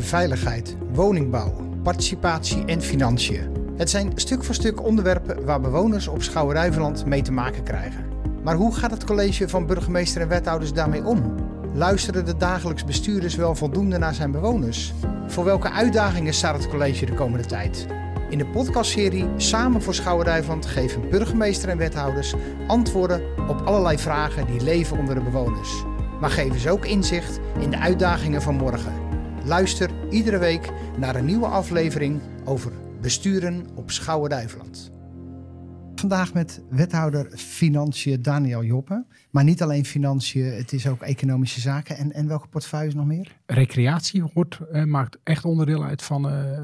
veiligheid, woningbouw, participatie en financiën. Het zijn stuk voor stuk onderwerpen waar bewoners op Schouwen-Duiveland mee te maken krijgen. Maar hoe gaat het college van burgemeester en wethouders daarmee om? Luisteren de dagelijks bestuurders wel voldoende naar zijn bewoners? Voor welke uitdagingen staat het college de komende tijd? In de podcastserie Samen voor Schouwen-Duiveland geven burgemeester en wethouders antwoorden op allerlei vragen die leven onder de bewoners. Maar geven ze ook inzicht in de uitdagingen van morgen. Luister iedere week naar een nieuwe aflevering over besturen op Schouwen-Duiveland. Vandaag met wethouder Financiën Daniel Joppe. Maar niet alleen financiën, het is ook economische zaken. En, en welke portefeuilles nog meer? Recreatie hoort, eh, maakt echt onderdeel uit van, eh,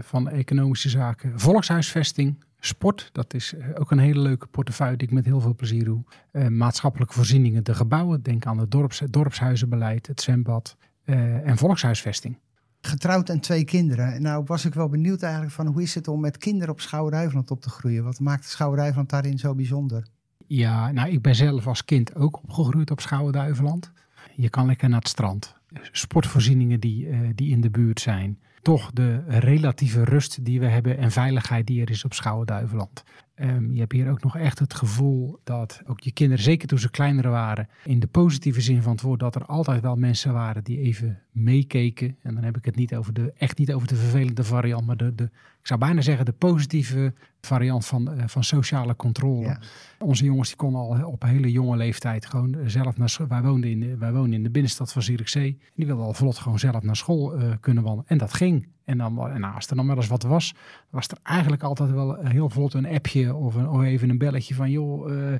van economische zaken. Volkshuisvesting, sport, dat is eh, ook een hele leuke portefeuille die ik met heel veel plezier doe. Eh, maatschappelijke voorzieningen, de gebouwen, denk aan het dorps, dorpshuizenbeleid, het zwembad en volkshuisvesting. Getrouwd en twee kinderen. Nou was ik wel benieuwd eigenlijk van hoe is het om met kinderen op Schouwen-Duiveland op te groeien? Wat maakt Schouwen-Duiveland daarin zo bijzonder? Ja, nou ik ben zelf als kind ook opgegroeid op Schouwen-Duiveland. Je kan lekker naar het strand. Sportvoorzieningen die, uh, die in de buurt zijn. Toch de relatieve rust die we hebben en veiligheid die er is op Schouwen-Duiveland. Um, je hebt hier ook nog echt het gevoel dat ook je kinderen, zeker toen ze kleiner waren, in de positieve zin van het woord, dat er altijd wel mensen waren die even meekeken. En dan heb ik het niet over de, echt niet over de vervelende variant, maar de, de ik zou bijna zeggen de positieve variant van, uh, van sociale controle. Ja. Onze jongens die konden al op een hele jonge leeftijd gewoon zelf naar school. Wij woonden in de, wij woonden in de binnenstad van Zierikzee. Die wilden al vlot gewoon zelf naar school uh, kunnen wandelen. En dat ging. En, dan, en als er dan wel eens wat was, was er eigenlijk altijd wel heel vlot een appje of, een, of even een belletje van joh, uh,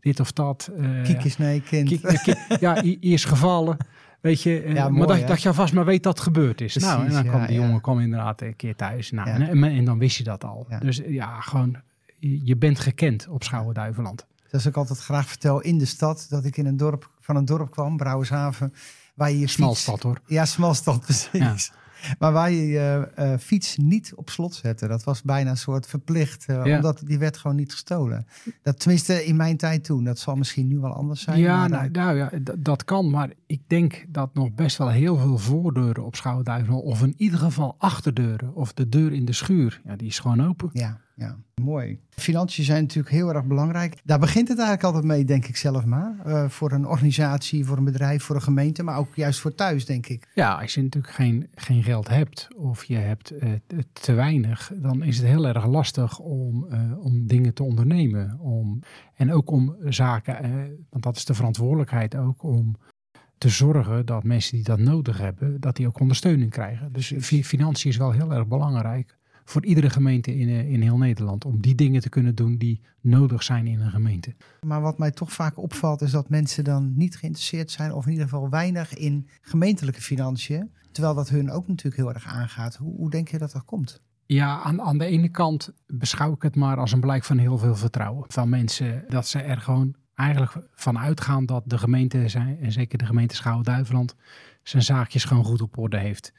dit of dat. Uh, Kiek eens naar je kind. Kiek, ja, hier is gevallen. Weet je, ja, maar mooi, dat, dat, je alvast maar weet dat het gebeurd is. Precies, nou, en dan kwam die jongen kwam inderdaad een keer thuis. Nou, en, dan wist je dat al. Dus ja, gewoon, je bent gekend op Schouwen-Duiveland. Dat is ook altijd graag vertel in de stad, dat ik in een dorp, van een dorp kwam, Brouwershaven, waar je je Smalstad hoor. Ja, Smalstad, precies. Maar waar je je uh, fiets niet op slot zette. Dat was bijna een soort verplicht. Uh, ja. Omdat die werd gewoon niet gestolen. Dat tenminste in mijn tijd toen. Dat zal misschien nu wel anders zijn. Ja, nou, nou, ja dat kan. Maar ik denk dat nog best wel heel veel voordeuren op Schouwduivel. Of in ieder geval achterdeuren. Of de deur in de schuur. Ja, die is gewoon open. Ja, ja. Mooi. Financiën zijn natuurlijk heel erg belangrijk. Daar begint het eigenlijk altijd mee, denk ik zelf maar. Uh, voor een organisatie, voor een bedrijf, voor een gemeente, maar ook juist voor thuis, denk ik. Ja, als je natuurlijk geen, geen geld hebt of je hebt uh, te weinig, dan is het heel erg lastig om, uh, om dingen te ondernemen. Om, en ook om zaken, want dat is de verantwoordelijkheid ook, om te zorgen dat mensen die dat nodig hebben, dat die ook ondersteuning krijgen. Dus financiën is wel heel erg belangrijk voor iedere gemeente in, in heel Nederland. Om die dingen te kunnen doen die nodig zijn in een gemeente. Maar wat mij toch vaak opvalt is dat mensen dan niet geïnteresseerd zijn. Of in ieder geval weinig in gemeentelijke financiën. Terwijl dat hun ook natuurlijk heel erg aangaat. Hoe, hoe denk je dat dat komt? Ja, aan, aan de ene kant beschouw ik het maar als een blijk van heel veel vertrouwen. Van mensen dat ze er gewoon eigenlijk van uitgaan dat de gemeente, zijn, en zeker de gemeente Schouwen-Duiveland, zijn zaakjes gewoon goed op orde heeft.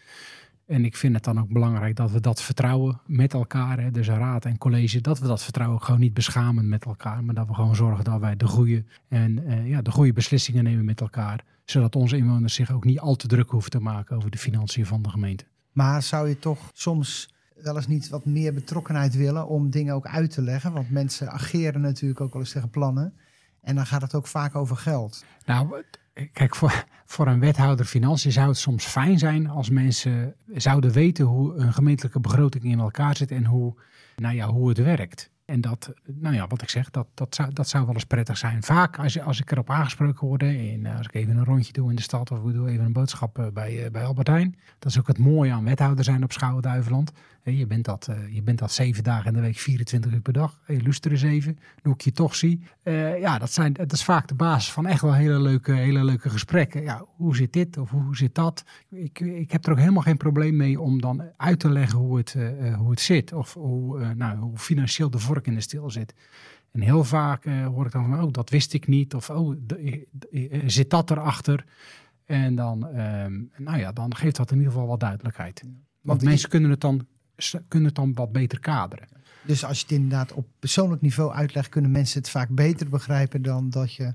En ik vind het dan ook belangrijk dat we dat vertrouwen met elkaar, hè, dus raad en college, dat we dat vertrouwen gewoon niet beschamen met elkaar, maar dat we gewoon zorgen dat wij de goede, en, uh, ja, de goede beslissingen nemen met elkaar, zodat onze inwoners zich ook niet al te druk hoeven te maken over de financiën van de gemeente. Maar zou je toch soms wel eens niet wat meer betrokkenheid willen om dingen ook uit te leggen? Want mensen ageren natuurlijk ook wel eens tegen plannen. En dan gaat het ook vaak over geld. Nou, Kijk, voor, voor een wethouder financiën zou het soms fijn zijn als mensen zouden weten hoe een gemeentelijke begroting in elkaar zit en hoe, nou ja, hoe het werkt. En dat, nou ja, wat ik zeg, dat, dat, zou, dat zou wel eens prettig zijn. Vaak als, als ik erop aangesproken word, en als ik even een rondje doe in de stad of ik doe even een boodschap bij, bij Albert Heijn. Dat is ook het mooie aan wethouder zijn op Schouwen-Duiveland. Je bent, dat, je bent dat zeven dagen in de week, 24 uur per dag. Je luister eens even, hoe ik je toch zie. Ja, dat, zijn, dat is vaak de basis van echt wel hele leuke, hele leuke gesprekken. Ja, hoe zit dit of hoe zit dat? Ik, ik heb er ook helemaal geen probleem mee om dan uit te leggen hoe het, hoe het zit. Of hoe, nou, hoe financieel de vork in de stil zit. En heel vaak hoor ik dan van, oh, dat wist ik niet. Of, oh, zit dat erachter? En dan, um, nou ja, dan geeft dat in ieder geval wat duidelijkheid. Want, Want mensen kunnen het dan kunnen het dan wat beter kaderen. Dus als je het inderdaad op persoonlijk niveau uitlegt, kunnen mensen het vaak beter begrijpen dan dat, je,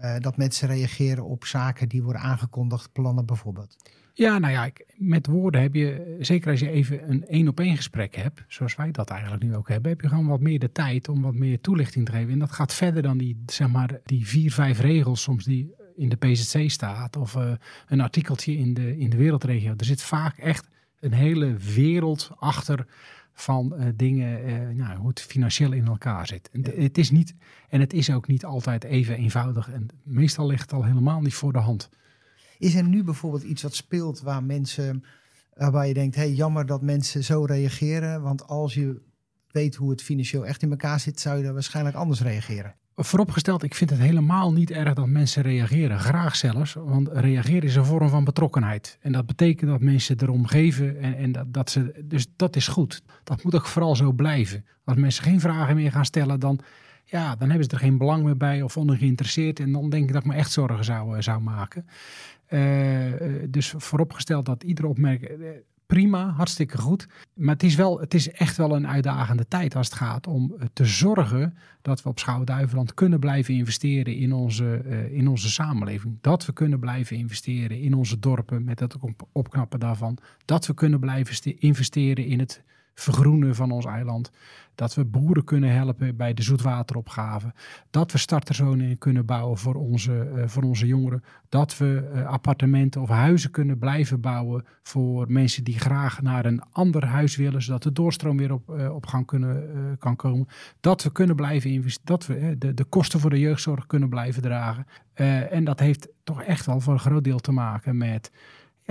uh, dat mensen reageren op zaken die worden aangekondigd, plannen bijvoorbeeld. Ja, nou ja, met woorden heb je, zeker als je even een één op één gesprek hebt, zoals wij dat eigenlijk nu ook hebben, heb je gewoon wat meer de tijd om wat meer toelichting te geven. En dat gaat verder dan die, zeg maar, die vier, vijf regels soms die in de PZC staat of uh, een artikeltje in de, in de wereldregio. Er zit vaak echt een hele wereld achter van uh, dingen, uh, nou, hoe het financieel in elkaar zit. Ja. Het is niet, en het is ook niet altijd even eenvoudig. En meestal ligt het al helemaal niet voor de hand. Is er nu bijvoorbeeld iets wat speelt waar mensen, waarbij je denkt, hey, jammer dat mensen zo reageren, want als je weet hoe het financieel echt in elkaar zit, zou je daar waarschijnlijk anders reageren. Vooropgesteld, ik vind het helemaal niet erg dat mensen reageren. Graag zelfs, want reageren is een vorm van betrokkenheid. En dat betekent dat mensen erom geven en, en dat, dat ze. Dus dat is goed. Dat moet ook vooral zo blijven. Als mensen geen vragen meer gaan stellen, dan, ja, dan hebben ze er geen belang meer bij of ongeïnteresseerd. En dan denk ik dat ik me echt zorgen zou, zou maken. Uh, dus vooropgesteld dat iedere opmerking prima, hartstikke goed. Maar het is, wel, het is echt wel een uitdagende tijd als het gaat om eh, te zorgen dat we op Schouwen-Duiveland kunnen blijven investeren in onze, in onze samenleving. Dat we kunnen blijven investeren in onze dorpen met het opknappen daarvan. Dat we kunnen blijven investeren in het vergroenen van ons eiland. Dat we boeren kunnen helpen bij de zoetwateropgave. Dat we starterzonen kunnen bouwen voor onze, uh, voor onze jongeren. Dat we uh, appartementen of huizen kunnen blijven bouwen voor mensen die graag naar een ander huis willen. Zodat de doorstroom weer op, uh, op gang kunnen, kan komen. Dat we kunnen blijven investeren. Dat we de, de kosten voor de jeugdzorg kunnen blijven dragen. en dat heeft toch echt wel voor een groot deel te maken met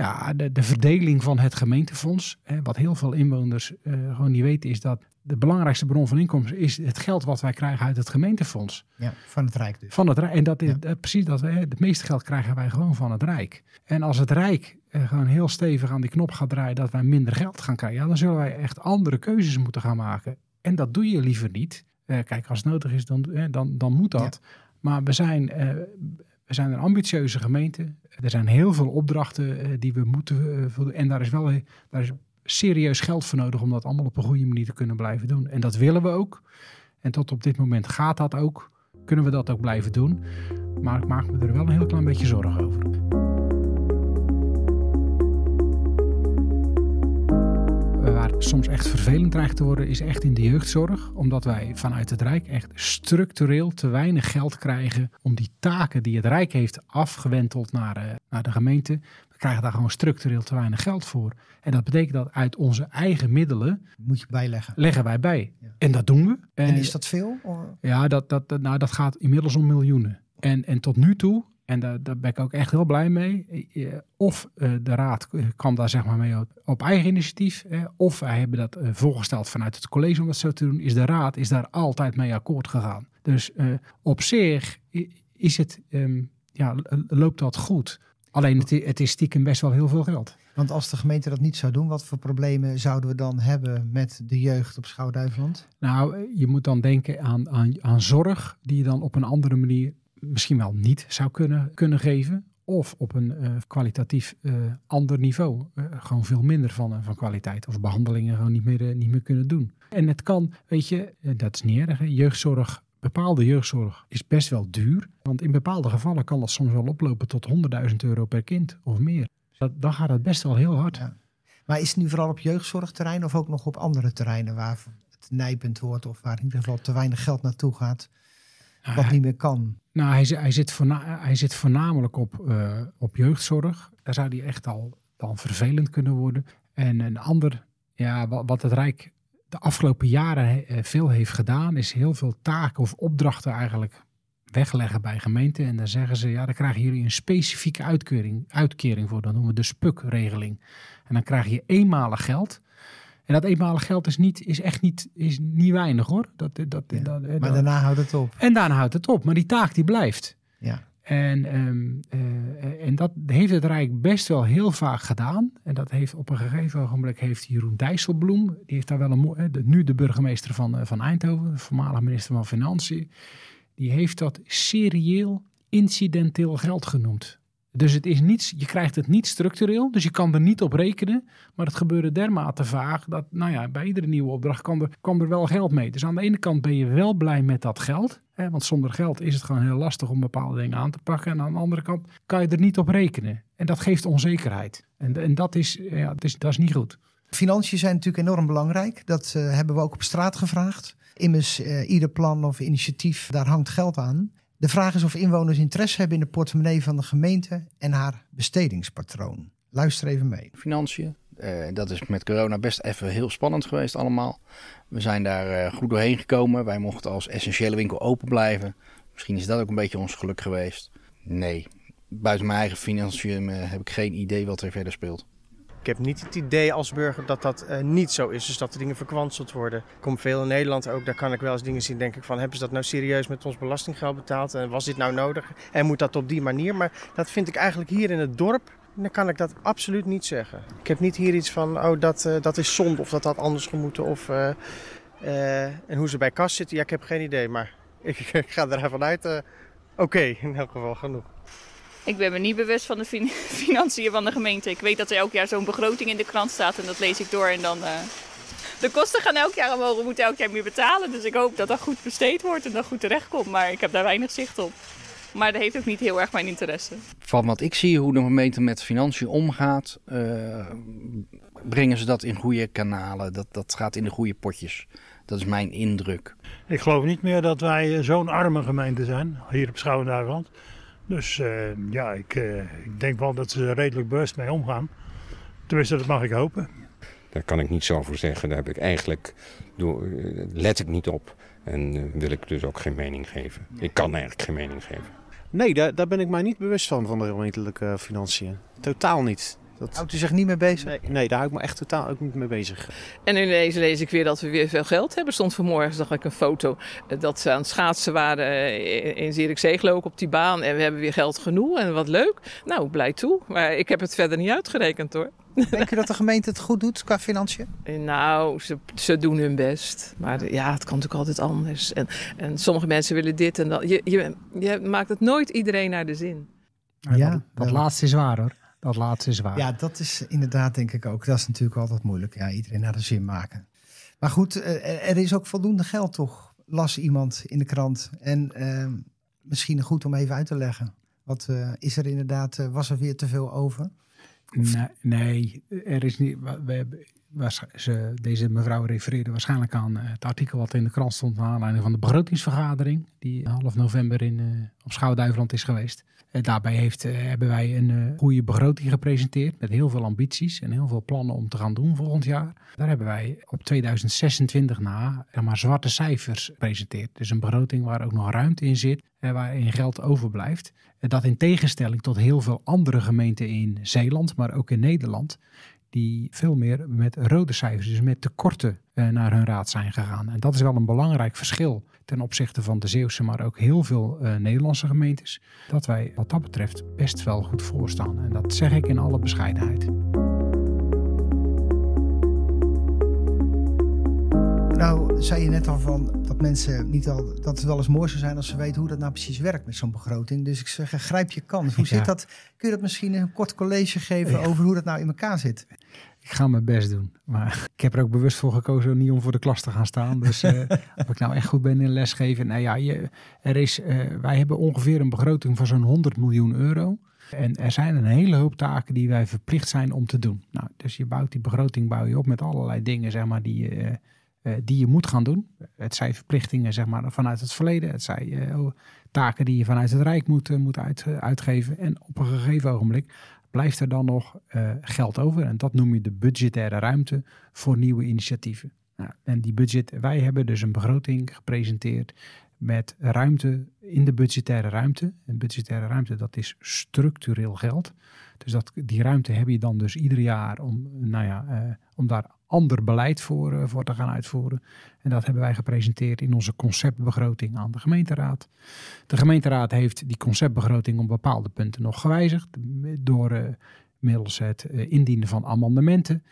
ja, de, de verdeling van het gemeentefonds. Hè, wat heel veel inwoners uh, gewoon niet weten, is dat de belangrijkste bron van inkomsten is het geld wat wij krijgen uit het gemeentefonds. Ja, van het Rijk dus. Van het Rijk. En dat is ja. precies dat. Hè, het meeste geld krijgen wij gewoon van het Rijk. En als het Rijk uh, gewoon heel stevig aan die knop gaat draaien dat wij minder geld gaan krijgen, ja, dan zullen wij echt andere keuzes moeten gaan maken. En dat doe je liever niet. kijk, als het nodig is, dan, dan, dan moet dat. Ja. Maar we zijn, we zijn een ambitieuze gemeente. Er zijn heel veel opdrachten uh, die we moeten uh, voldoen. En daar is wel daar is serieus geld voor nodig om dat allemaal op een goede manier te kunnen blijven doen. En dat willen we ook. En tot op dit moment gaat dat ook. Kunnen we dat ook blijven doen. Maar ik maak me er wel een heel klein beetje zorgen over. Soms echt vervelend dreigt te worden, is echt in de jeugdzorg. Omdat wij vanuit het Rijk echt structureel te weinig geld krijgen om die taken die het Rijk heeft afgewenteld naar, uh, naar de gemeente. We krijgen daar gewoon structureel te weinig geld voor. En dat betekent dat uit onze eigen middelen. Moet je bijleggen. Leggen wij bij. Ja. En dat doen we. En, en is dat veel? Or? Ja, dat, dat, dat, nou, dat gaat inmiddels om miljoenen. En, en tot nu toe en daar, daar, ben ik ook echt heel blij mee. Of uh, de raad kwam daar zeg maar mee op eigen initiatief. Eh, of wij hebben dat voorgesteld vanuit het college om dat zo te doen. Is de raad is daar altijd mee akkoord gegaan. Dus op zich is het, um, ja, loopt dat goed. Alleen het, het is stiekem best wel heel veel geld. Want als de gemeente dat niet zou doen, wat voor problemen zouden we dan hebben met de jeugd op Schouwduiveland? Nou, je moet dan denken aan, aan, aan zorg die je dan op een andere manier misschien wel niet zou kunnen, kunnen geven. Of op een uh, kwalitatief uh, ander niveau. Uh, gewoon veel minder van, van kwaliteit. Of behandelingen gewoon niet meer, niet meer kunnen doen. En het kan, weet je, dat is niet erg. Jeugdzorg, bepaalde jeugdzorg is best wel duur. Want in bepaalde gevallen kan dat soms wel oplopen tot 100.000 euro per kind of meer. Dat, dan gaat het best wel heel hard. Maar is het nu vooral op jeugdzorgterrein of ook nog op andere terreinen waar het nijpend wordt of waar in ieder geval te weinig geld naartoe gaat? Wat nou, niet meer kan. Nou, hij, hij, zit, voorna hij zit voornamelijk op, uh, op jeugdzorg. Daar zou die echt al dan vervelend kunnen worden. En een ander, ja, wat, wat het Rijk de afgelopen jaren veel heeft gedaan, is heel veel taken of opdrachten eigenlijk wegleggen bij gemeenten. En dan zeggen ze, ja, dan krijgen jullie een specifieke uitkering, uitkering voor. Dan noemen we de SPUK-regeling. En dan krijg je eenmalig geld. En dat eenmalig geld is, niet, is echt niet, is niet weinig hoor. Dat, dat, ja, dat, maar dat, daarna houdt het op. En daarna houdt het op. Maar die taak die blijft. Ja. En, um, uh, en dat heeft het Rijk best wel heel vaak gedaan. En dat heeft op een gegeven ogenblik heeft Jeroen Dijsselbloem, die heeft daar wel een de, nu de burgemeester van, van Eindhoven, de voormalig minister van Financiën, die heeft dat serieel incidenteel geld genoemd. Dus het is niet, je krijgt het niet structureel, dus je kan er niet op rekenen. Maar het gebeurde dermate vaag dat, nou ja, bij iedere nieuwe opdracht kwam er, er wel geld mee. Dus aan de ene kant ben je wel blij met dat geld. Hè, want zonder geld is het gewoon heel lastig om bepaalde dingen aan te pakken. En aan de andere kant kan je er niet op rekenen. En dat geeft onzekerheid. En, en dat, is, ja, dat, is, dat is niet goed. Financiën zijn natuurlijk enorm belangrijk. Dat uh, hebben we ook op straat gevraagd. Immers, uh, ieder plan of initiatief, daar hangt geld aan. De vraag is of inwoners interesse hebben in de portemonnee van de gemeente en haar bestedingspatroon. Luister even mee. Financiën, uh, dat is met corona best even heel spannend geweest allemaal. We zijn daar uh, goed doorheen gekomen. Wij mochten als essentiële winkel open blijven. Misschien is dat ook een beetje ons geluk geweest. Nee, buiten mijn eigen financiën uh, heb ik geen idee wat er verder speelt. Ik heb niet het idee als burger dat dat uh, niet zo is. Dus dat de dingen verkwanseld worden. Ik kom veel in Nederland ook. Daar kan ik wel eens dingen zien. Denk ik van, hebben ze dat nou serieus met ons belastinggeld betaald? En was dit nou nodig? En moet dat op die manier? Maar dat vind ik eigenlijk hier in het dorp. Dan kan ik dat absoluut niet zeggen. Ik heb niet hier iets van, oh dat, uh, dat is zonde of dat had anders gemoeten. Of, uh, en hoe ze bij kas zitten, ja ik heb geen idee. Maar ik, ik ga ervan uit, oké in elk geval genoeg. Ik ben me niet bewust van de fin financiën van de gemeente. Ik weet dat er elk jaar zo'n begroting in de krant staat en dat lees ik door en dan... Uh, de kosten gaan elk jaar omhoog, we moeten elk jaar meer betalen. Dus ik hoop dat dat goed besteed wordt en dat goed terechtkomt. Maar ik heb daar weinig zicht op. Maar dat heeft ook niet heel erg mijn interesse. Van wat ik zie, hoe de gemeente met financiën omgaat, uh, brengen ze dat in goede kanalen. Dat, dat gaat in de goede potjes. Dat is mijn indruk. Ik geloof niet meer dat wij zo'n arme gemeente zijn, hier op Schouwen-Duiveland. Dus uh, ja, ik, uh, ik, denk wel dat ze er redelijk bewust mee omgaan. Tenminste, dat mag ik hopen. Daar kan ik niet zo voor zeggen. Daar heb ik eigenlijk, door, let ik niet op. En uh, wil ik dus ook geen mening geven. Ik kan eigenlijk geen mening geven. Nee, daar, daar ben ik mij niet bewust van, van de gemeentelijke financiën. Totaal niet. Dat... Houdt u zich niet mee bezig? Nee, nee, daar hou ik me echt totaal ook niet mee bezig. En ineens lees ik weer dat we weer veel geld hebben. Stond vanmorgen, zag ik een foto, dat ze aan het schaatsen waren in Zierikzee op die baan. En we hebben weer geld genoeg en wat leuk. Nou, blij toe. Maar ik heb het verder niet uitgerekend hoor. Denk je dat de gemeente het goed doet qua financiën? Nou, ze, ze doen hun best. Maar ja, het kan natuurlijk altijd anders. En, en sommige mensen willen dit en dat. Je, je, je maakt het nooit iedereen naar de zin. Ja, dat, dat laatste is waar hoor. Dat laatste is waar. Ja, dat is inderdaad denk ik ook. Dat is natuurlijk altijd moeilijk. Ja, iedereen naar de zin maken. Maar goed, er is ook voldoende geld toch? Las iemand in de krant. En uh, misschien goed om even uit te leggen. Wat uh, is er inderdaad, uh, was er weer te veel over? Nee, nee, er is niet. We hebben, was, ze, deze mevrouw refereerde waarschijnlijk aan het artikel wat in de krant stond naar aanleiding van de begrotingsvergadering die half november in, op Schouwduiveland is geweest. En daarbij heeft, uh, hebben wij een uh, goede begroting gepresenteerd met heel veel ambities en heel veel plannen om te gaan doen volgend jaar. Daar hebben wij op 2026 na zeg zwarte cijfers gepresenteerd. Dus een begroting waar ook nog ruimte in zit en waarin geld overblijft. Dat in tegenstelling tot heel veel andere gemeenten in Zeeland, maar ook in Nederland, die veel meer met rode cijfers, dus met tekorten uh, naar hun raad zijn gegaan. En dat is wel een belangrijk verschil ten opzichte van de Zeeuwse, maar ook heel veel uh, Nederlandse gemeentes. Dat wij wat dat betreft best wel goed voorstaan. En dat zeg ik in alle bescheidenheid. Nou, zei je net al van dat mensen niet al dat het wel eens mooi zou zijn als ze weten hoe dat nou precies werkt met zo'n begroting. Dus ik zeg, grijp je kans. Hoe ja. zit dat? Kun je dat misschien een kort college geven ja. over hoe dat nou in elkaar zit? Ik ga mijn best doen. Maar ik heb er ook bewust voor gekozen om niet om voor de klas te gaan staan. Dus uh, of ik nou echt goed ben in lesgeven. Nou ja, je, er is, uh, wij hebben ongeveer een begroting van zo'n 100 miljoen euro. En er zijn een hele hoop taken die wij verplicht zijn om te doen. Nou, dus je bouwt die begroting bouw je op met allerlei dingen zeg maar, die je... Uh, uh, die je moet gaan doen. Het zijn verplichtingen zeg maar, vanuit het verleden. Het zijn uh, taken die je vanuit het Rijk moet, uh, moet uit, uitgeven. En op een gegeven ogenblik blijft er dan nog geld over. En dat noem je de budgettaire ruimte voor nieuwe initiatieven. Nou, en die budget, wij hebben dus een begroting gepresenteerd met ruimte in de budgettaire ruimte. En budgettaire ruimte, dat is structureel geld. Dus dat, die ruimte heb je dan dus ieder jaar om, nou ja, om daar ander beleid voor, uh, voor te gaan uitvoeren. En dat hebben wij gepresenteerd in onze conceptbegroting aan de gemeenteraad. De gemeenteraad heeft die conceptbegroting op bepaalde punten nog gewijzigd. Door uh, middels het uh, indienen van amendementen.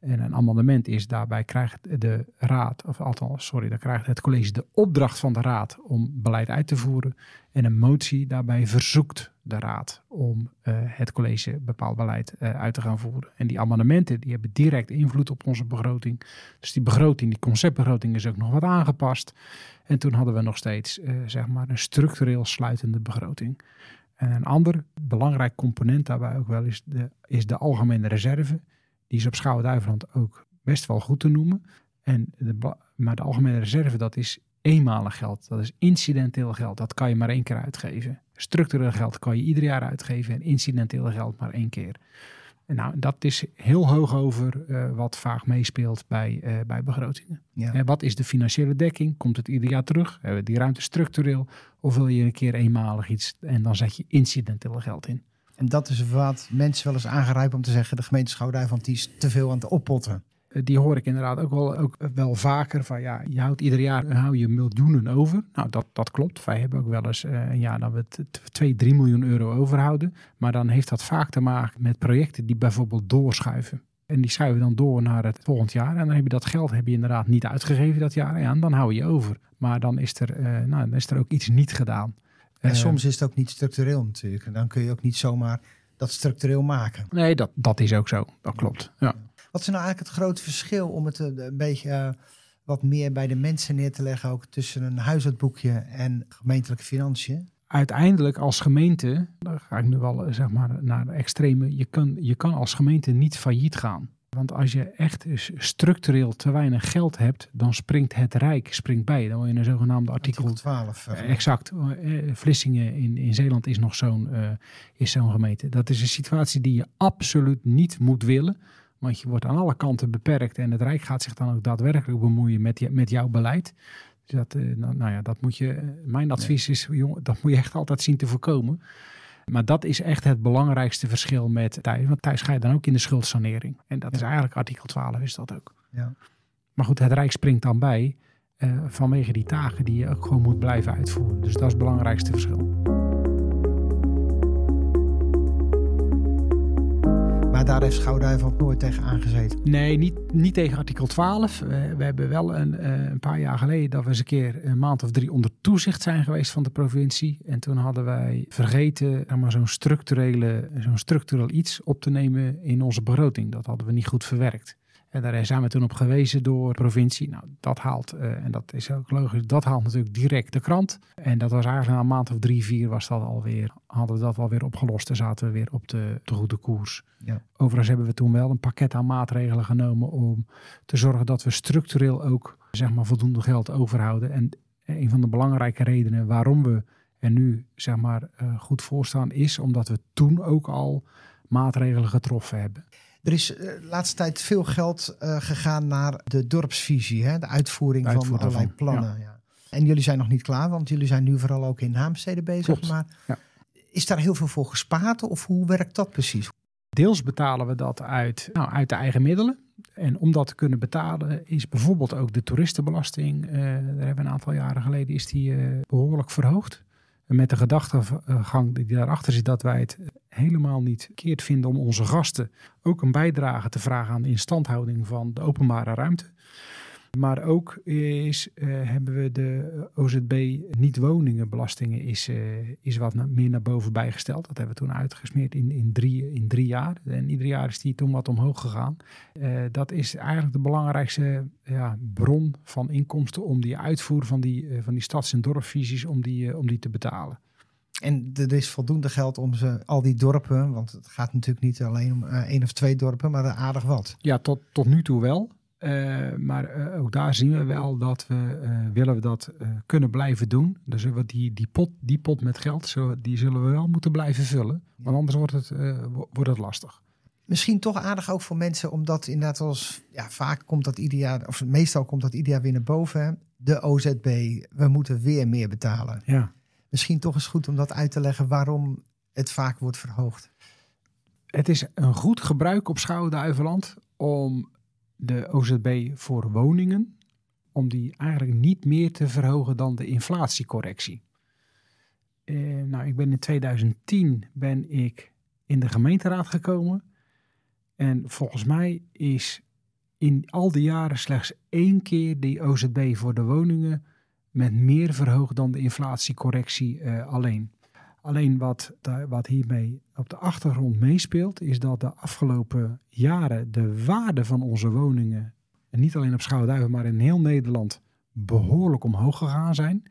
En een amendement is daarbij krijgt de raad, of althans, sorry, dan krijgt het college de opdracht van de raad om beleid uit te voeren. En een motie daarbij verzoekt de raad, om eh, het college bepaald beleid uh, uit te gaan voeren. En die amendementen die hebben direct invloed op onze begroting. Dus die begroting, die conceptbegroting is ook nog wat aangepast. En toen hadden we nog steeds uh, zeg maar een structureel sluitende begroting. En een ander belangrijk component daarbij ook wel is de, is de algemene reserve. Die is op Schouwen-Duiveland ook best wel goed te noemen. En maar de algemene reserve, dat is eenmalig geld. Dat is incidenteel geld. Dat kan je maar één keer uitgeven. Structureel geld kan je ieder jaar uitgeven en incidenteel geld maar één keer. En nou, dat is heel hoog over uh, wat vaak meespeelt bij, uh, bij begrotingen. Ja. En wat is de financiële dekking? Komt het ieder jaar terug? Hebben we die ruimte structureel? Of wil je een keer eenmalig iets en dan zet je incidenteel geld in? En dat is wat mensen wel eens aangrijpen om te zeggen: de gemeente die is te veel aan het oppotten. Die hoor ik inderdaad ook wel, ook wel vaker. Van ja, je houdt ieder jaar hou je miljoenen over. Nou, dat, dat klopt. Wij hebben ook wel eens uh, een jaar dat we 2, 3 miljoen euro overhouden. Maar dan heeft dat vaak te maken met projecten die bijvoorbeeld doorschuiven. En die schuiven dan door naar het volgend jaar. En dan heb je dat geld heb je inderdaad niet uitgegeven dat jaar. Ja, en dan hou je over. Maar dan is er, uh, nou, dan is er ook iets niet gedaan. En uh, soms is het ook niet structureel natuurlijk. En dan kun je ook niet zomaar dat structureel maken. Nee, dat, dat is ook zo. Dat klopt. Ja. Wat is nou eigenlijk het grote verschil om het een, een beetje uh, wat meer bij de mensen neer te leggen, ook tussen een huishoudboekje en gemeentelijke financiën? Uiteindelijk als gemeente, dan ga ik nu wel zeg maar naar de extreme, je kan, je kan als gemeente niet failliet gaan. Want als je echt structureel te weinig geld hebt, dan springt het Rijk springt bij. Dan word je een zogenaamde artikel, artikel 12. Uh, exact. Vlissingen in, in Zeeland is nog zo'n uh, is zo'n gemeente. Dat is een situatie die je absoluut niet moet willen. Want je wordt aan alle kanten beperkt en het Rijk gaat zich dan ook daadwerkelijk bemoeien met, je, met jouw beleid. Dus dat, uh, nou, nou, ja, dat moet je, mijn advies is, jongen, dat moet je echt altijd zien te voorkomen. Maar dat is echt het belangrijkste verschil met thuis. Want thuis ga je dan ook in de schuldsanering. En dat ja. is eigenlijk artikel 12 is dat ook. Ja. Maar goed, het Rijk springt dan bij uh, vanwege die taken die je ook gewoon moet blijven uitvoeren. Dus dat is het belangrijkste verschil. Maar daar heeft Schouwduiveland nooit tegen aangezeten. Nee, niet, niet tegen artikel 12. We, we hebben wel een, een, paar jaar geleden dat we eens een keer een maand of drie onder toezicht zijn geweest van de provincie. En toen hadden wij vergeten maar, zo'n structurele, zo'n structureel iets op te nemen in onze begroting. Dat hadden we niet goed verwerkt. En daar zijn we toen op gewezen door de provincie. Nou, dat haalt, uh, en dat is ook logisch, dat haalt natuurlijk direct de krant. En dat was eigenlijk na een maand of drie, vier was dat alweer, hadden we dat alweer opgelost. En zaten we weer op de, de goede koers. Ja. Overigens hebben we toen wel een pakket aan maatregelen genomen om te zorgen dat we structureel ook zeg maar, voldoende geld overhouden. En een van de belangrijke redenen waarom we er nu zeg maar, uh, goed voor staan, is omdat we toen ook al maatregelen getroffen hebben. Er is de uh, laatste tijd veel geld uh, gegaan naar de dorpsvisie, hè? de uitvoering, de uitvoering van allerlei van, plannen. Ja. En jullie zijn nog niet klaar, want jullie zijn nu vooral ook in naamsteden bezig. Klopt. Maar is daar heel veel voor gespaard of hoe werkt dat precies? Deels betalen we dat uit, nou, uit de eigen middelen. En om dat te kunnen betalen is bijvoorbeeld ook de toeristenbelasting. Uh, daar hebben we een aantal jaren geleden is die behoorlijk verhoogd. Met de gedachtegang die daarachter zit dat wij het helemaal niet verkeerd vinden om onze gasten ook een bijdrage te vragen aan de instandhouding van de openbare ruimte. Maar ook is, uh, hebben we de OZB niet-woningenbelastingen is, uh, is wat na, meer naar boven bijgesteld. Dat hebben we toen uitgesmeerd in, in, drie, in drie jaar. En ieder jaar is die toen wat omhoog gegaan. Uh, dat is eigenlijk de belangrijkste ja, bron van inkomsten om die uitvoer van die, van die stads- en dorpvisies om die, om die te betalen. En er is voldoende geld om ze, al die dorpen, want het gaat natuurlijk niet alleen om uh, één of twee dorpen, maar aardig wat. Ja, tot, tot nu toe wel. Uh, maar uh, ook daar zien we wel dat we willen we dat kunnen blijven doen. Dus we die, die, pot, die pot met geld, zo, die zullen we wel moeten blijven vullen. Want anders wordt het, wordt het lastig. Misschien toch aardig ook voor mensen, omdat inderdaad als ja, vaak komt dat ieder jaar, of meestal komt dat ieder jaar weer naar boven. De OZB, we moeten weer meer betalen. Ja misschien toch eens goed om dat uit te leggen waarom het vaak wordt verhoogd. Het is een goed gebruik op Schouwen-Duiveland om de OZB voor woningen, om die eigenlijk niet meer te verhogen dan de inflatiecorrectie. Eh, nou, ik ben in 2010 ben ik in de gemeenteraad gekomen en volgens mij is in al die jaren slechts één keer die OZB voor de woningen met meer verhoogd dan de inflatiecorrectie uh, alleen. Alleen wat, wat hiermee op de achtergrond meespeelt, is dat de afgelopen jaren de waarde van onze woningen, en niet alleen op Schouwduiven, maar in heel Nederland, behoorlijk omhoog gegaan zijn.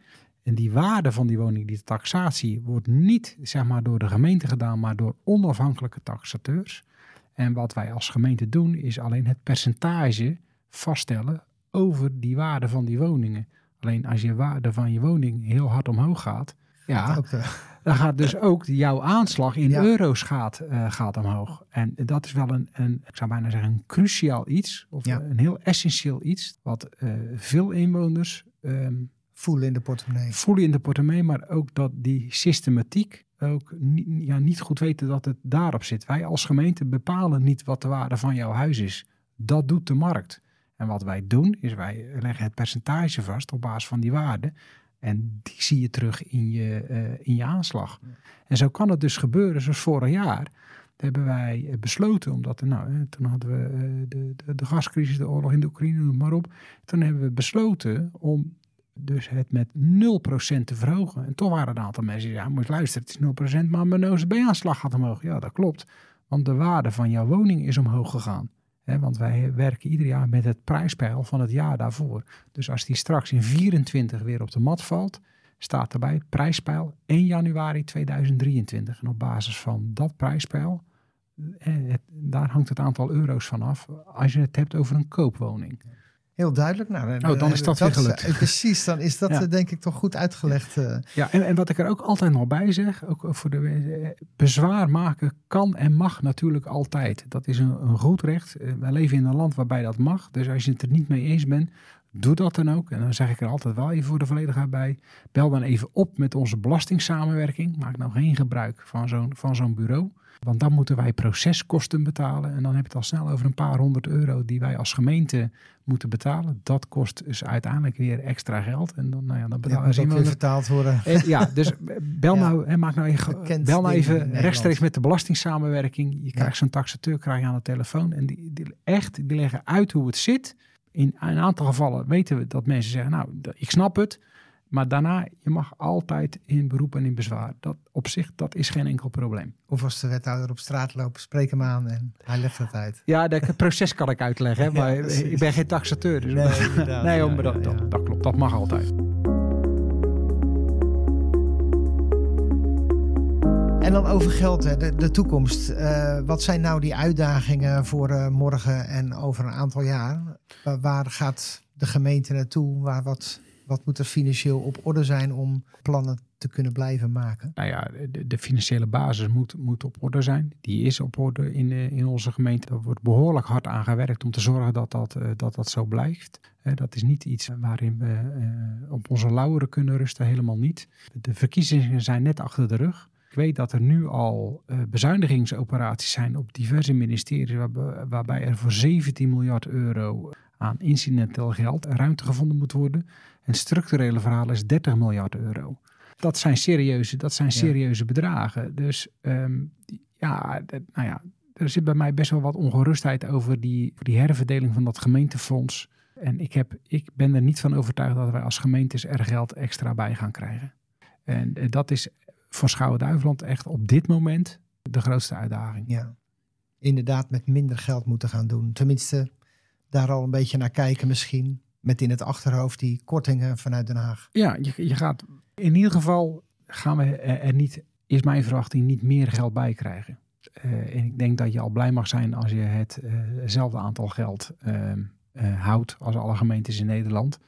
En die waarde van die woning, die taxatie, wordt niet zeg maar, door de gemeente gedaan, maar door onafhankelijke taxateurs. En wat wij als gemeente doen, is alleen het percentage vaststellen over die waarde van die woningen. Alleen als je waarde van je woning heel hard omhoog gaat, ja, dan gaat dus ook jouw aanslag in euro's gaat, uh, gaat omhoog. En dat is wel een, een, ik zou bijna zeggen, een cruciaal iets, of een heel essentieel iets, wat uh, veel inwoners um, voelen in de portemonnee. Voelen in de portemonnee, maar ook dat die systematiek ook niet, ja, niet goed weten dat het daarop zit. Wij als gemeente bepalen niet wat de waarde van jouw huis is. Dat doet de markt. En wat wij doen, is wij leggen het percentage vast op basis van die waarde. En die zie je terug in je, uh, in je aanslag. En zo kan het dus gebeuren, zoals vorig jaar. Hebben wij besloten, omdat nou, toen hadden we de, de, de, gascrisis, de oorlog in de Oekraïne, noem maar op. Toen hebben we besloten om dus het met 0% te verhogen. En toch waren er een aantal mensen die zeiden, ja, moet luisteren, het is 0%, maar mijn OCB-aanslag gaat omhoog. Ja, dat klopt. Want de waarde van jouw woning is omhoog gegaan want wij werken ieder jaar met het prijspeil van het jaar daarvoor. Dus als die straks in 24 weer op de mat valt, staat erbij prijspeil 1 januari 2023. En op basis van dat prijspeil, eh, daar hangt het aantal euro's van af als je het hebt over een koopwoning. Heel duidelijk. Nou, oh, dan is dat, weer gelukt. Eh, precies, dan is dat eh, denk ik toch goed uitgelegd. Ja, en, en wat ik er ook altijd nog bij zeg, ook voor de bezwaar maken kan en mag natuurlijk altijd. Dat is een, een goed recht. We leven in een land waarbij dat mag. Dus als je het er niet mee eens bent, doe dat dan ook. En dan zeg ik er altijd wel even voor de volledigheid bij. Bel dan even op met onze belastingssamenwerking. Maak nou geen gebruik van zo'n van zo'n bureau. Want dan moeten wij proceskosten betalen. En dan heb je het al snel over een paar honderd euro die wij als gemeente moeten betalen. Dat kost dus uiteindelijk weer extra geld. En dan, nou ja, dan betalen ja, weer vertaald worden. En, ja, dus bel nou, en maak nou even, bel nou even rechtstreeks met de belastingssamenwerking. Je krijgt zo'n taxateur krijg je aan de telefoon. En die, die, echt, die leggen uit hoe het zit. In een aantal gevallen weten we dat mensen zeggen, nou, ik snap het. Maar daarna, je mag altijd in beroep en in bezwaar. Dat op zich, dat is geen enkel probleem. Of als de wethouder op straat loopt, spreek hem aan en hij legt het uit. Ja, het proces kan ik uitleggen, maar ik ben geen taxateur. Dus nee, nee maar dat, dat, dat, klopt. Dat mag altijd. En dan over geld, de, de toekomst. Uh, wat zijn nou die uitdagingen voor uh, morgen en over een aantal jaar? Waar gaat de gemeente naartoe? Waar wat moet er financieel op orde zijn om plannen te kunnen blijven maken? Nou ja, de, de financiële basis moet, moet op orde zijn. Die is op orde in, eh, in onze gemeente. Er wordt behoorlijk hard aan gewerkt om te zorgen dat dat, eh, dat, dat zo blijft. Eh, dat is niet iets waarin we op onze lauweren kunnen rusten, helemaal niet. De verkiezingen zijn net achter de rug. Ik weet dat er nu al bezuinigingsoperaties zijn op diverse ministeries, waarbij er voor 17 miljard euro aan incidenteel geld ruimte gevonden moet worden. En structurele verhaal is 30 miljard euro. Dat zijn serieuze, dat zijn serieuze bedragen. Dus ehm, ja, nou ja, er zit bij mij best wel wat ongerustheid over die, die herverdeling van dat gemeentefonds. En ik, heb, ik ben er niet van overtuigd dat wij als gemeentes er geld extra bij gaan krijgen. En eh, dat is voor Schouwen-Duiveland echt op dit moment de grootste uitdaging. Ja, inderdaad met minder geld moeten gaan doen. Tenminste, daar al een beetje naar kijken misschien. Met in het achterhoofd die kortingen vanuit Den Haag. Ja, je, je gaat in ieder geval gaan we er niet, is mijn verwachting, niet meer geld bij krijgen. Uh, en ik denk dat je al blij mag zijn als je hetzelfde uh aantal geld uh, houdt als alle gemeentes in Nederland.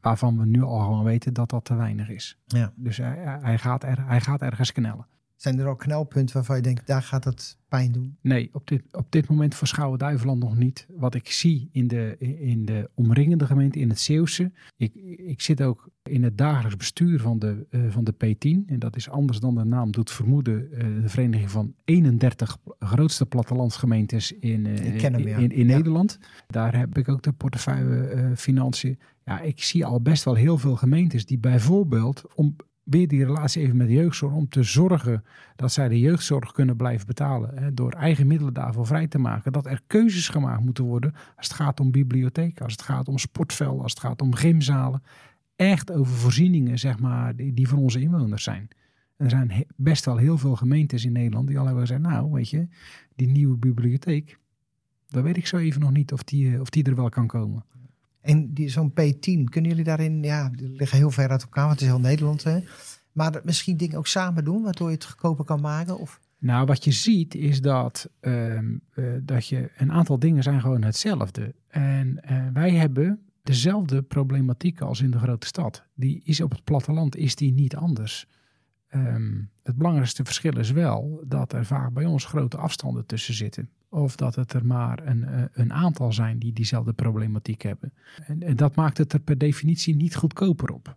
Waarvan we nu al gewoon weten dat dat te weinig is. Ja. Dus hij, gaat er, hij gaat ergens knellen. Zijn er ook knelpunten waarvan je denkt, daar gaat het pijn doen? Nee, op dit, op dit moment voor Schouwen-Duiveland nog niet. Wat ik zie in de, in de omringende gemeente, in het Zeeuwse. Ik, ik zit ook in het dagelijks bestuur van de, uh, van de P10. En dat is anders dan de naam doet vermoeden. Uh, de vereniging van 31 grootste plattelandsgemeentes in, uh, hem, in, in, in Nederland. Daar heb ik ook de portefeuille financiën. Ja, ik zie al best wel heel veel gemeentes die bijvoorbeeld om weer die relatie even met de jeugdzorg om te zorgen dat zij de jeugdzorg kunnen blijven betalen. Hè, door eigen middelen daarvoor vrij te maken. Dat er keuzes gemaakt moeten worden als het gaat om bibliotheken, als het gaat om sportvelden, als het gaat om gymzalen. Echt over voorzieningen, zeg maar, die, die voor onze inwoners zijn. Er zijn best wel heel veel gemeentes in Nederland die al hebben gezegd, nou weet je, die nieuwe bibliotheek, dan weet ik zo even nog niet of die, of die er wel kan komen. En zo'n P10, kunnen jullie daarin, ja, liggen heel ver uit elkaar, want het is heel Nederland. Hè? Maar misschien dingen ook samen doen, waardoor je het goedkoper kan maken? Of? Nou, wat je ziet is dat, ehm, eh, dat je een aantal dingen zijn gewoon hetzelfde. En uh, wij hebben dezelfde problematiek als in de grote stad. Die is op het platteland is die niet anders. Ehm, het belangrijkste verschil is wel dat er vaak bij ons grote afstanden tussen zitten. Of dat het er maar een, eh, een aantal zijn die diezelfde problematiek hebben. En, en dat maakt het er per definitie niet goedkoper op.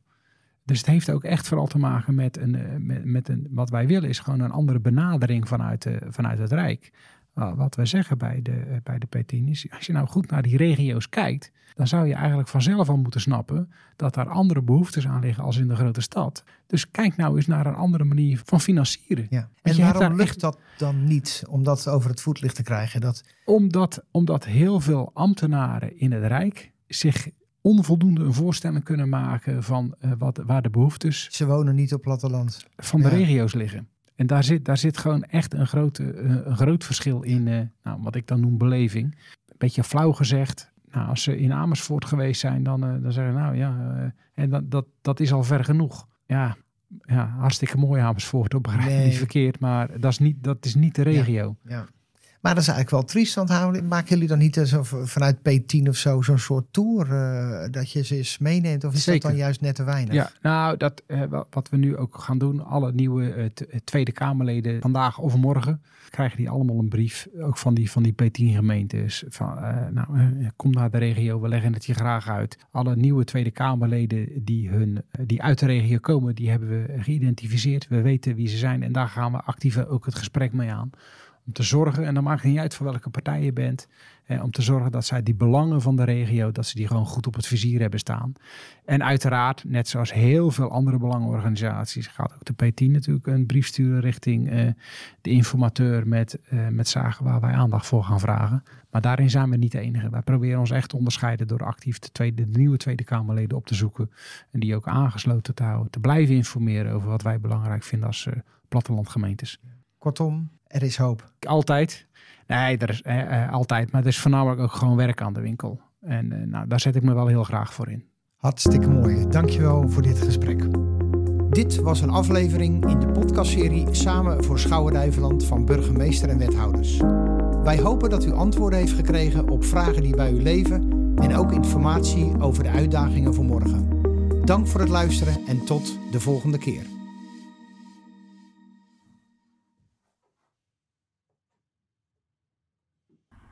Dus het heeft ook echt vooral te maken met, een, eh, met, met een, wat wij willen is gewoon een andere benadering vanuit, de, vanuit het Rijk. Nou, wat we zeggen bij de, eh, bij de P10 is, als je nou goed naar die regio's kijkt, dan zou je eigenlijk vanzelf al moeten snappen dat daar andere behoeftes aan liggen als in de grote stad. Dus kijk nou eens naar een andere manier van financieren. Ja. En waarom lukt dat dan niet om dat over het voetlicht te krijgen? Dat... Omdat, omdat heel veel ambtenaren in het Rijk zich onvoldoende een voorstelling kunnen maken van uh, wat, waar de behoeftes. Ze wonen niet op platteland. Van de regio's liggen. En daar zit, daar zit gewoon echt een, grote, uh, een groot verschil in, uh, nou, wat ik dan noem beleving. Een beetje flauw gezegd. Nou, als ze in Amersfoort geweest zijn, dan, dan zeggen ze nou ja, en dat, dat, dat is al ver genoeg. Ja, ja hartstikke mooi Amersfoort, op begrijp nee. niet verkeerd, maar dat is niet, dat is niet de regio. Ja, ja. Maar dat is eigenlijk wel triest. Want maken jullie dan niet zo vanuit P10 of zo zo'n soort tour uh, dat je ze eens meeneemt? Of is Zeker. dat dan juist net te weinig? Ja, nou, dat, uh, wat we nu ook gaan doen, alle nieuwe uh, Tweede Kamerleden vandaag of morgen krijgen die allemaal een brief, ook van die, van die P10 gemeentes. Van, nou, kom naar de regio, we leggen het je graag uit. Alle nieuwe Tweede Kamerleden die, hun, die uit de regio komen, die hebben we geïdentificeerd. We weten wie ze zijn en daar gaan we actief ook het gesprek mee aan om te zorgen, en dan maakt het niet uit voor welke partij je bent, eh, om te zorgen dat zij die belangen van de regio, dat ze die gewoon goed op het vizier hebben staan. En uiteraard, net zoals heel veel andere belangenorganisaties, gaat ook de P10 natuurlijk een brief sturen richting eh, de informateur met, eh, met zaken waar wij aandacht voor gaan vragen. Maar daarin zijn we niet de enige. Wij proberen ons echt te onderscheiden door actief de, nieuwe Tweede Kamerleden op te zoeken en die ook aangesloten te houden, te blijven informeren over wat wij belangrijk vinden als uh, plattelandgemeentes. Kortom, er is hoop. Altijd. Nee, er is eh, eh, altijd. Maar er is voornamelijk ook gewoon werk aan de winkel. En eh, nou, daar zet ik me wel heel graag voor in. Hartstikke mooi. Dankjewel voor dit gesprek. Dit was een aflevering in de podcastserie Samen voor Schouwen-Duiveland van burgemeester en wethouders. Wij hopen dat u antwoorden heeft gekregen op vragen die bij u leven en ook informatie over de uitdagingen voor morgen. Dank voor het luisteren en tot de volgende keer.